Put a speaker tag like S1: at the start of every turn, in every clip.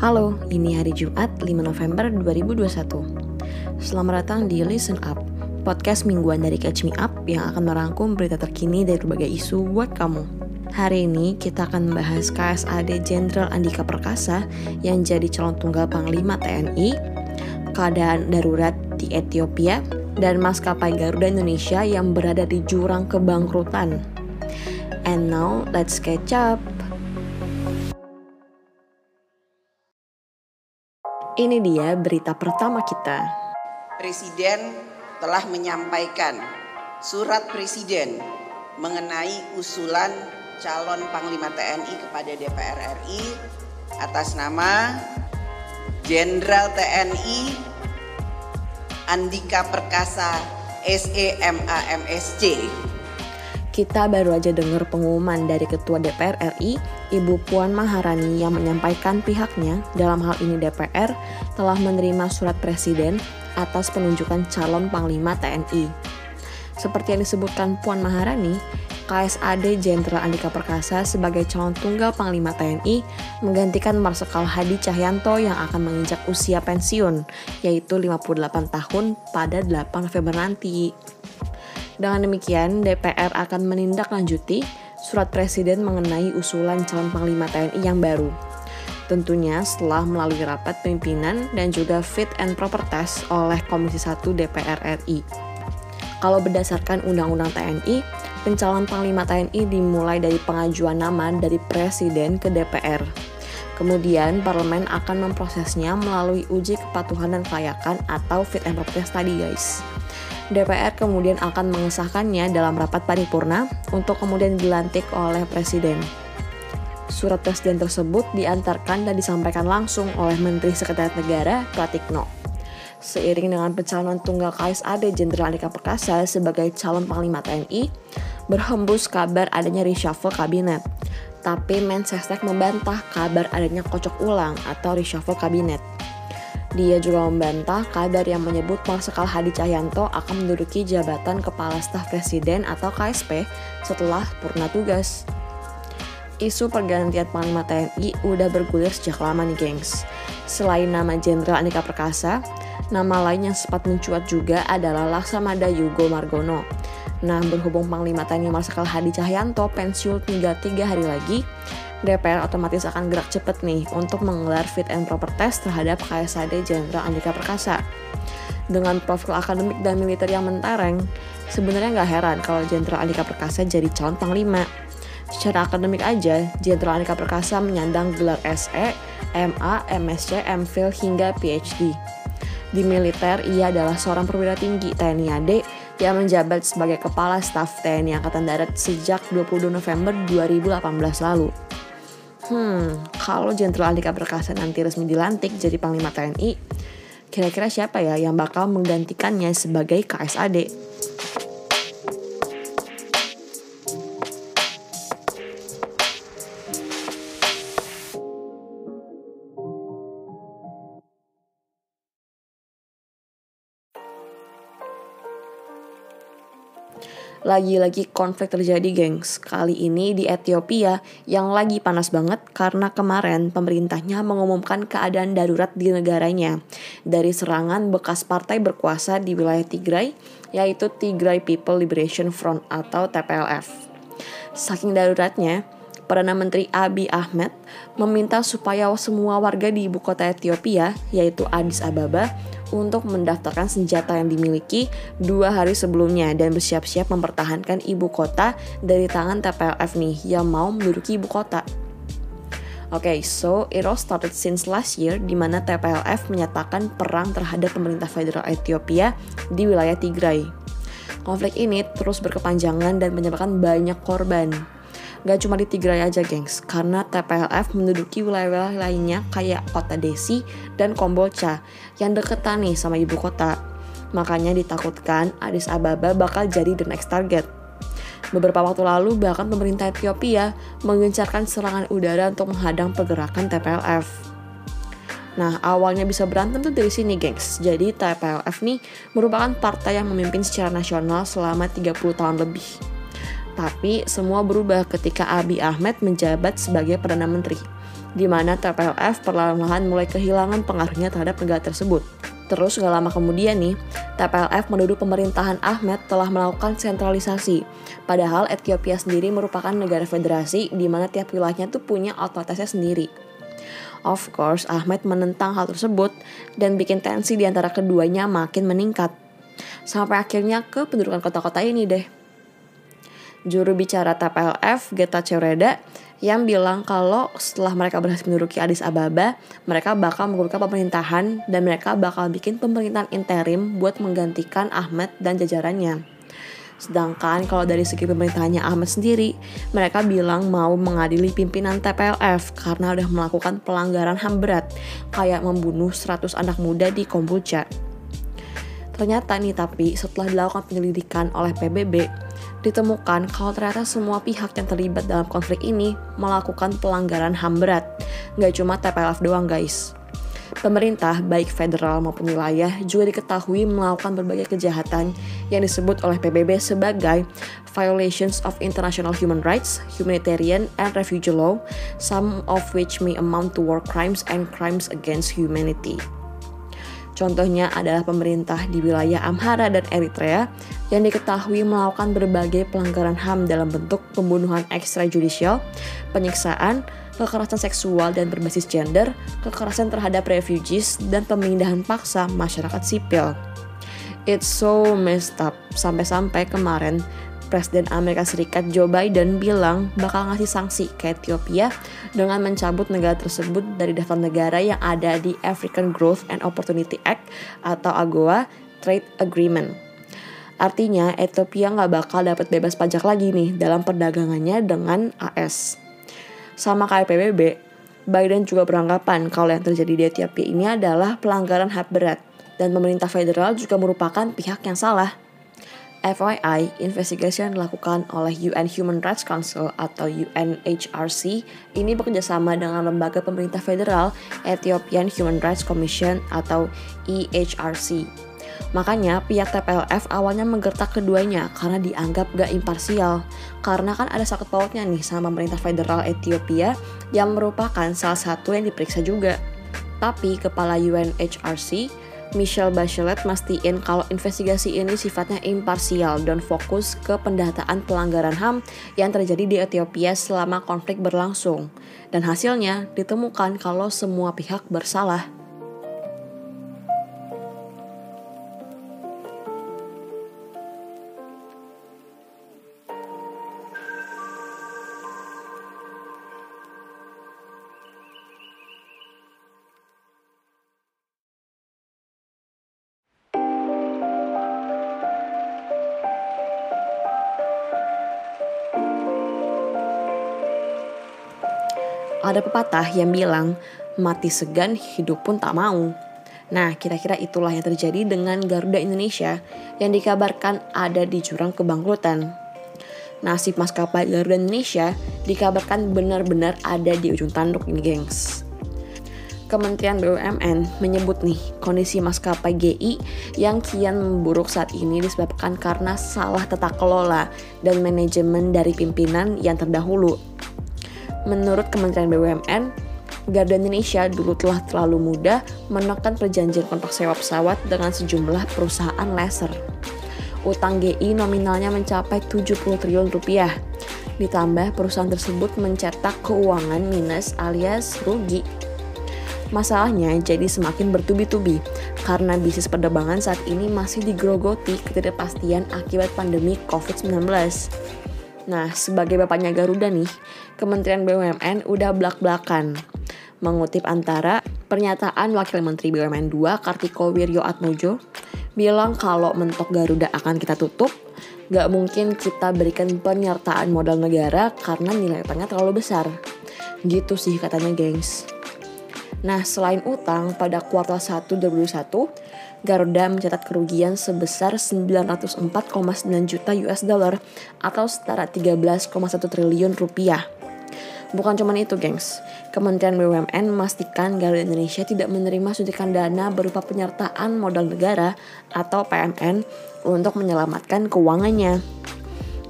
S1: Halo, ini hari Jumat 5 November 2021. Selamat datang di Listen Up, podcast mingguan dari Catch Me Up yang akan merangkum berita terkini dari berbagai isu buat kamu. Hari ini kita akan membahas KSAD Jenderal Andika Perkasa yang jadi calon tunggal Panglima TNI, keadaan darurat di Ethiopia, dan maskapai Garuda Indonesia yang berada di jurang kebangkrutan. And now, let's catch up. Ini dia berita pertama kita.
S2: Presiden telah menyampaikan surat presiden mengenai usulan calon Panglima TNI kepada DPR RI atas nama Jenderal TNI Andika Perkasa SEMAMSC
S1: kita baru aja dengar pengumuman dari Ketua DPR RI, Ibu Puan Maharani yang menyampaikan pihaknya, dalam hal ini DPR, telah menerima surat Presiden atas penunjukan calon Panglima TNI. Seperti yang disebutkan Puan Maharani, KSAD Jenderal Andika Perkasa sebagai calon tunggal Panglima TNI menggantikan Marsikal Hadi Cahyanto yang akan menginjak usia pensiun, yaitu 58 tahun pada 8 November nanti. Dengan demikian, DPR akan menindaklanjuti surat presiden mengenai usulan calon panglima TNI yang baru. Tentunya setelah melalui rapat pimpinan dan juga fit and proper test oleh Komisi 1 DPR RI. Kalau berdasarkan Undang-Undang TNI, pencalon Panglima TNI dimulai dari pengajuan nama dari Presiden ke DPR. Kemudian parlemen akan memprosesnya melalui uji kepatuhan dan kelayakan atau fit and proper test tadi guys. DPR kemudian akan mengesahkannya dalam rapat paripurna untuk kemudian dilantik oleh Presiden. Surat Presiden tersebut diantarkan dan disampaikan langsung oleh Menteri Sekretaris Negara Pratikno. Seiring dengan pencalonan tunggal KSAD Jenderal Andika Perkasa sebagai calon Panglima TNI, berhembus kabar adanya reshuffle kabinet. Tapi Mensesnek membantah kabar adanya kocok ulang atau reshuffle kabinet. Dia juga membantah kabar yang menyebut Marsikal Hadi Cahyanto akan menduduki jabatan Kepala Staf Presiden atau KSP setelah purna tugas. Isu pergantian Panglima TNI udah bergulir sejak lama nih gengs. Selain nama Jenderal Andika Perkasa, nama lain yang sempat mencuat juga adalah Laksamada Yugo Margono. Nah, berhubung Panglima TNI Marsikal Hadi Cahyanto pensiun tinggal tiga hari lagi, DPR otomatis akan gerak cepat nih untuk menggelar fit and proper test terhadap KSAD Jenderal Andika Perkasa. Dengan profil akademik dan militer yang mentereng, sebenarnya nggak heran kalau Jenderal Andika Perkasa jadi calon panglima. Secara akademik aja, Jenderal Andika Perkasa menyandang gelar SE, MA, MSc, MPhil hingga PhD. Di militer, ia adalah seorang perwira tinggi TNI AD yang menjabat sebagai Kepala Staf TNI Angkatan Darat sejak 22 November 2018 lalu. Hmm, kalau Jenderal Andika Perkasa nanti resmi dilantik jadi Panglima TNI, kira-kira siapa ya yang bakal menggantikannya sebagai KSAD? Lagi-lagi konflik terjadi gengs. Kali ini di Ethiopia yang lagi panas banget karena kemarin pemerintahnya mengumumkan keadaan darurat di negaranya. Dari serangan bekas partai berkuasa di wilayah Tigray yaitu Tigray People Liberation Front atau TPLF Saking daruratnya, Perdana Menteri Abiy Ahmed meminta supaya semua warga di ibu kota Ethiopia, yaitu Addis Ababa, untuk mendaftarkan senjata yang dimiliki dua hari sebelumnya dan bersiap-siap mempertahankan ibu kota dari tangan TPLF nih yang mau menduduki ibu kota. Oke, okay, so it all started since last year di mana TPLF menyatakan perang terhadap pemerintah federal Ethiopia di wilayah Tigray. Konflik ini terus berkepanjangan dan menyebabkan banyak korban. Gak cuma di Tigray aja gengs, karena TPLF menduduki wilayah-wilayah lainnya kayak kota Desi dan Kombolcha yang deketan nih sama ibu kota. Makanya ditakutkan Addis Ababa bakal jadi the next target. Beberapa waktu lalu bahkan pemerintah Ethiopia menggencarkan serangan udara untuk menghadang pergerakan TPLF. Nah, awalnya bisa berantem tuh dari sini, gengs. Jadi, TPLF nih merupakan partai yang memimpin secara nasional selama 30 tahun lebih. Tapi semua berubah ketika Abiy Ahmed menjabat sebagai Perdana Menteri, di mana TPLF perlahan-lahan mulai kehilangan pengaruhnya terhadap negara tersebut. Terus gak lama kemudian nih, TPLF menuduh pemerintahan Ahmed telah melakukan sentralisasi. Padahal Ethiopia sendiri merupakan negara federasi di mana tiap wilayahnya tuh punya otoritasnya sendiri. Of course, Ahmed menentang hal tersebut dan bikin tensi di antara keduanya makin meningkat. Sampai akhirnya ke pendudukan kota-kota ini deh juru bicara TPLF Getachew Reda yang bilang kalau setelah mereka berhasil menduduki Addis Ababa, mereka bakal mengukuhkan pemerintahan dan mereka bakal bikin pemerintahan interim buat menggantikan Ahmed dan jajarannya. Sedangkan kalau dari segi pemerintahannya Ahmed sendiri, mereka bilang mau mengadili pimpinan TPLF karena udah melakukan pelanggaran HAM berat, kayak membunuh 100 anak muda di Kombucha. Ternyata nih tapi setelah dilakukan penyelidikan oleh PBB, ditemukan kalau ternyata semua pihak yang terlibat dalam konflik ini melakukan pelanggaran HAM berat. Nggak cuma TPLF doang guys. Pemerintah, baik federal maupun wilayah, juga diketahui melakukan berbagai kejahatan yang disebut oleh PBB sebagai violations of international human rights, humanitarian, and refugee law, some of which may amount to war crimes and crimes against humanity. Contohnya adalah pemerintah di wilayah Amhara dan Eritrea yang diketahui melakukan berbagai pelanggaran HAM dalam bentuk pembunuhan extrajudicial, penyiksaan, kekerasan seksual dan berbasis gender, kekerasan terhadap refugees, dan pemindahan paksa masyarakat sipil. It's so messed up, sampai-sampai kemarin Presiden Amerika Serikat Joe Biden bilang bakal ngasih sanksi ke Ethiopia dengan mencabut negara tersebut dari daftar negara yang ada di African Growth and Opportunity Act atau AGOA Trade Agreement. Artinya Ethiopia nggak bakal dapat bebas pajak lagi nih dalam perdagangannya dengan AS. Sama kayak PBB, Biden juga beranggapan kalau yang terjadi di Ethiopia ini adalah pelanggaran HAM berat dan pemerintah federal juga merupakan pihak yang salah. FYI, investigasi yang dilakukan oleh UN Human Rights Council atau UNHRC ini bekerjasama dengan lembaga pemerintah federal Ethiopian Human Rights Commission atau EHRC. Makanya pihak TPLF awalnya menggertak keduanya karena dianggap gak imparsial. Karena kan ada sakit pautnya nih sama pemerintah federal Ethiopia yang merupakan salah satu yang diperiksa juga. Tapi kepala UNHRC Michelle Bachelet mastiin kalau investigasi ini sifatnya imparsial dan fokus ke pendataan pelanggaran HAM yang terjadi di Ethiopia selama konflik berlangsung. Dan hasilnya ditemukan kalau semua pihak bersalah. Ada pepatah yang bilang, mati segan, hidup pun tak mau. Nah, kira-kira itulah yang terjadi dengan Garuda Indonesia yang dikabarkan ada di jurang kebangkrutan. Nasib maskapai Garuda Indonesia dikabarkan benar-benar ada di ujung tanduk ini, gengs. Kementerian BUMN menyebut nih kondisi maskapai GI yang kian memburuk saat ini disebabkan karena salah tata kelola dan manajemen dari pimpinan yang terdahulu Menurut Kementerian BUMN, Garuda Indonesia dulu telah terlalu mudah menekan perjanjian kontrak sewa pesawat dengan sejumlah perusahaan laser. Utang GI nominalnya mencapai 70 triliun rupiah. Ditambah perusahaan tersebut mencetak keuangan minus alias rugi. Masalahnya jadi semakin bertubi-tubi karena bisnis penerbangan saat ini masih digrogoti ketidakpastian akibat pandemi COVID-19. Nah, sebagai bapaknya Garuda nih, Kementerian BUMN udah belak-belakan. Mengutip antara pernyataan Wakil Menteri BUMN 2 Kartiko Wiryo Atmojo bilang kalau mentok Garuda akan kita tutup, gak mungkin kita berikan penyertaan modal negara karena nilai utangnya terlalu besar. Gitu sih katanya gengs. Nah, selain utang, pada kuartal 1 2021, Garuda mencatat kerugian sebesar 904,9 juta US dollar atau setara 13,1 triliun rupiah. Bukan cuma itu, gengs. Kementerian BUMN memastikan Garuda Indonesia tidak menerima suntikan dana berupa penyertaan modal negara atau PMN untuk menyelamatkan keuangannya.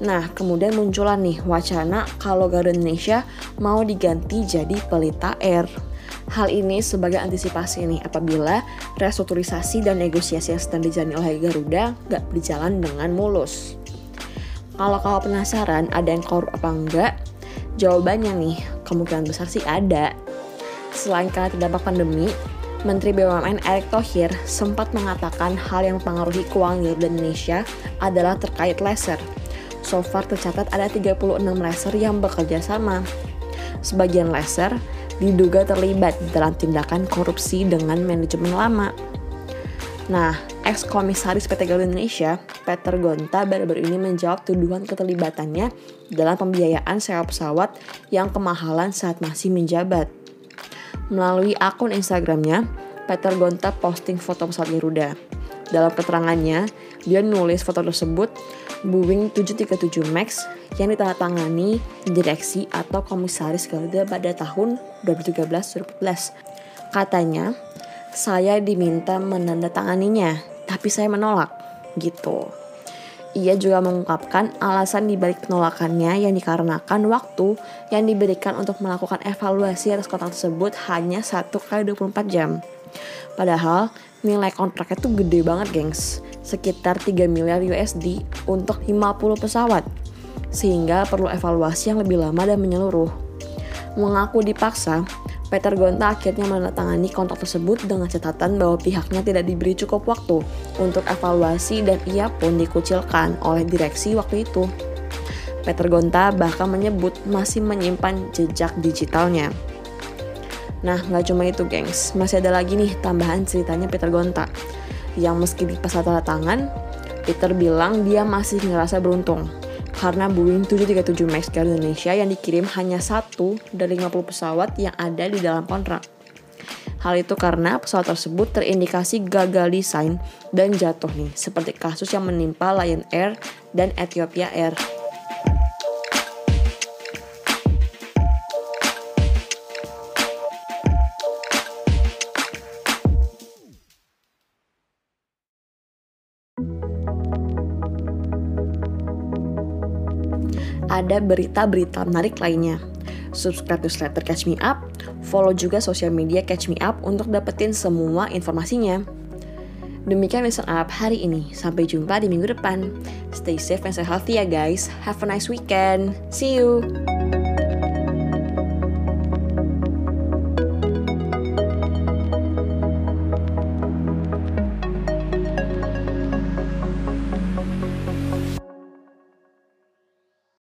S1: Nah, kemudian munculan nih wacana kalau Garuda Indonesia mau diganti jadi Pelita Air. Hal ini sebagai antisipasi nih apabila restrukturisasi dan negosiasi yang sedang dijalani oleh Garuda gak berjalan dengan mulus. Kalau kau penasaran ada yang korup apa enggak, jawabannya nih kemungkinan besar sih ada. Selain karena terdampak pandemi, Menteri BUMN Erick Thohir sempat mengatakan hal yang mempengaruhi keuangan Garuda Indonesia adalah terkait laser. So far tercatat ada 36 laser yang bekerja sama. Sebagian laser diduga terlibat dalam tindakan korupsi dengan manajemen lama. Nah, ex-komisaris PT Garuda Indonesia, Peter Gonta baru-baru ini menjawab tuduhan keterlibatannya dalam pembiayaan sewa pesawat yang kemahalan saat masih menjabat. Melalui akun Instagramnya, Peter Gonta posting foto pesawat Garuda. Dalam keterangannya, dia nulis foto tersebut Boeing 737 MAX yang ditandatangani direksi atau komisaris Garuda pada tahun 2013-2014. Katanya, saya diminta menandatanganinya, tapi saya menolak, gitu. Ia juga mengungkapkan alasan dibalik penolakannya yang dikarenakan waktu yang diberikan untuk melakukan evaluasi atas kontrak tersebut hanya 1 kali 24 jam. Padahal nilai kontraknya tuh gede banget gengs, sekitar 3 miliar USD untuk 50 pesawat. Sehingga perlu evaluasi yang lebih lama dan menyeluruh. Mengaku dipaksa, Peter Gonta akhirnya menandatangani kontrak tersebut dengan catatan bahwa pihaknya tidak diberi cukup waktu untuk evaluasi dan ia pun dikucilkan oleh direksi waktu itu. Peter Gonta bahkan menyebut masih menyimpan jejak digitalnya. Nah, nggak cuma itu, gengs. Masih ada lagi nih tambahan ceritanya Peter Gonta. Yang meski pas tanda tangan, Peter bilang dia masih ngerasa beruntung karena Boeing 737 MAX Garuda Indonesia yang dikirim hanya satu dari 50 pesawat yang ada di dalam kontrak. Hal itu karena pesawat tersebut terindikasi gagal desain dan jatuh nih, seperti kasus yang menimpa Lion Air dan Ethiopia Air. Ada berita-berita menarik lainnya. Subscribe newsletter Catch Me Up, follow juga sosial media Catch Me Up untuk dapetin semua informasinya. Demikian Listen Up hari ini. Sampai jumpa di minggu depan. Stay safe and stay healthy ya guys. Have a nice weekend. See you.